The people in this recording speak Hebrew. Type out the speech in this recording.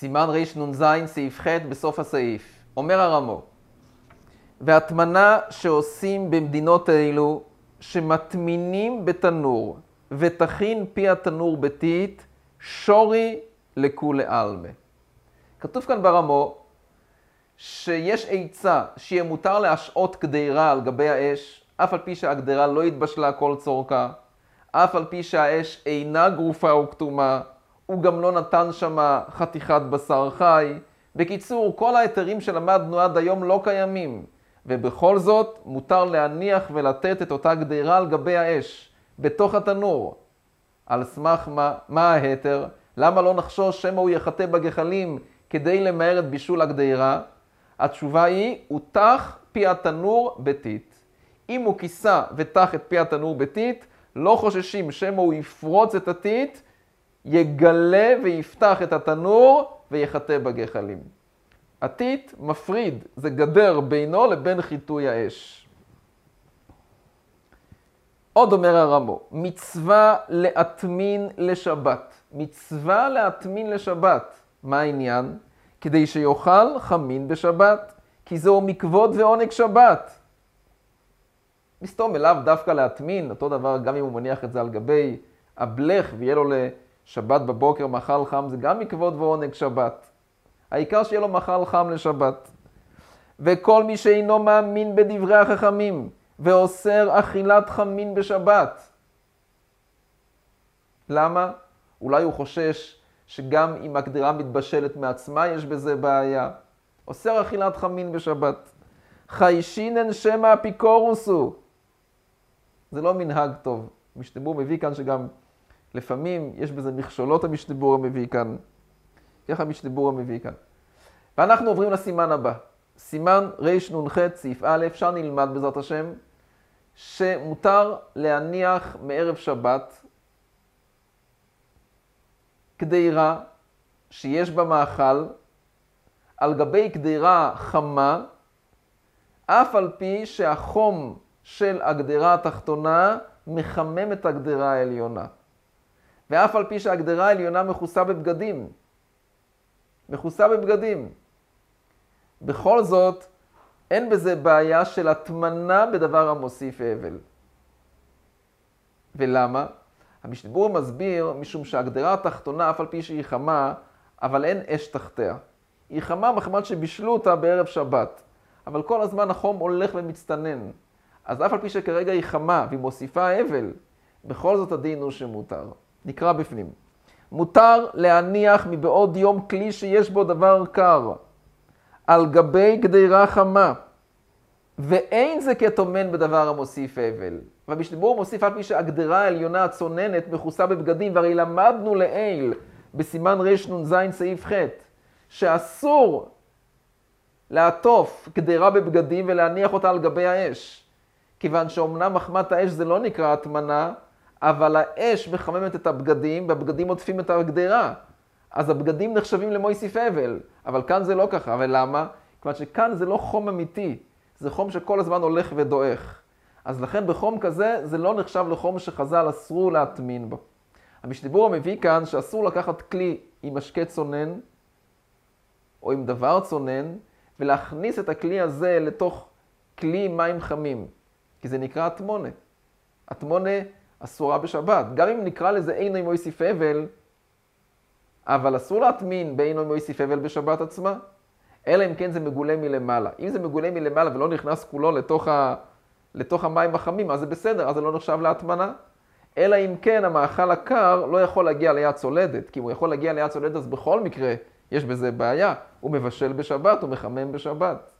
סימן רנ"ז, סעיף ח', בסוף הסעיף. אומר הרמו, והטמנה שעושים במדינות האלו, שמטמינים בתנור, ותכין פי התנור ביתית, שורי לכולי עלמה. כתוב כאן ברמו, שיש עצה שיהיה מותר להשעות קדירה על גבי האש, אף על פי שהקדירה לא התבשלה כל צורכה, אף על פי שהאש אינה גרופה או כתומה, הוא גם לא נתן שמה חתיכת בשר חי. בקיצור, כל ההיתרים שלמדנו עד היום לא קיימים, ובכל זאת מותר להניח ולתת את אותה גדירה על גבי האש, בתוך התנור. על סמך מה, מה ההיתר? למה לא נחשוש שמא הוא יחטא בגחלים כדי למהר את בישול הגדירה? התשובה היא, הוא תח פי התנור ביתית. אם הוא כיסה ותח את פי התנור ביתית, לא חוששים שמא הוא יפרוץ את הטיט, יגלה ויפתח את התנור ויחטא בגחלים. הטיט מפריד, זה גדר בינו לבין חיטוי האש. עוד אומר הרמו, מצווה להטמין לשבת. מצווה להטמין לשבת. מה העניין? כדי שיאכל חמין בשבת, כי זהו מכבוד ועונג שבת. מסתום אליו דווקא להטמין, אותו דבר גם אם הוא מניח את זה על גבי הבלך ויהיה לו לשבת בבוקר מאכל חם, זה גם מכבוד ועונג שבת. העיקר שיהיה לו מאכל חם לשבת. וכל מי שאינו מאמין בדברי החכמים ואוסר אכילת חמין בשבת. למה? אולי הוא חושש שגם אם הגדרה מתבשלת מעצמה יש בזה בעיה. אוסר אכילת חמין בשבת. חיישינן שמא אפיקורוס הוא. זה לא מנהג טוב. משתבור מביא כאן שגם לפעמים יש בזה מכשולות המשתבור המביא כאן. ככה המשתבור המביא כאן. ואנחנו עוברים לסימן הבא. סימן רנ"ח, סעיף א', אפשר נלמד בעזרת השם, שמותר להניח מערב שבת קדירה שיש בה מאכל על גבי קדירה חמה, אף על פי שהחום של הגדרה התחתונה מחמם את הגדרה העליונה. ואף על פי שהגדרה העליונה מכוסה בבגדים. מכוסה בבגדים. בכל זאת, אין בזה בעיה של הטמנה בדבר המוסיף אבל. ולמה? המשתבור מסביר משום שהגדרה התחתונה, אף על פי שהיא חמה, אבל אין אש תחתיה. היא חמה מחמת שבישלו אותה בערב שבת, אבל כל הזמן החום הולך ומצטנן. אז אף על פי שכרגע היא חמה והיא מוסיפה אבל, בכל זאת הדין הוא שמותר. נקרא בפנים. מותר להניח מבעוד יום כלי שיש בו דבר קר על גבי גדירה חמה, ואין זה כטומן בדבר המוסיף אבל. והמשתבור מוסיף על פי שהגדרה העליונה הצוננת מכוסה בבגדים, והרי למדנו לעיל בסימן רנ"ז סעיף ח', שאסור לעטוף גדרה בבגדים ולהניח אותה על גבי האש. כיוון שאומנם מחמת האש זה לא נקרא הטמנה, אבל האש מחממת את הבגדים, והבגדים עוטפים את הגדרה. אז הבגדים נחשבים למויסיף אבל, אבל כאן זה לא ככה, ולמה? כיוון שכאן זה לא חום אמיתי, זה חום שכל הזמן הולך ודועך. אז לכן בחום כזה זה לא נחשב לחום שחז"ל אסרו להטמין בו. המשדיבור מביא כאן שאסור לקחת כלי עם משקה צונן, או עם דבר צונן, ולהכניס את הכלי הזה לתוך כלי מים חמים. כי זה נקרא אטמונה. אטמונה אסורה בשבת. גם אם נקרא לזה אינו עם מויסיף אבל, אבל אסור להטמין באינו עם מויסיף אבל בשבת עצמה, אלא אם כן זה מגולה מלמעלה. אם זה מגולה מלמעלה ולא נכנס כולו לתוך, ה... לתוך המים החמים, אז זה בסדר, אז זה לא נחשב להטמנה. אלא אם כן המאכל הקר לא יכול להגיע ליד צולדת, כי אם הוא יכול להגיע ליד צולדת אז בכל מקרה יש בזה בעיה. הוא מבשל בשבת, הוא מחמם בשבת.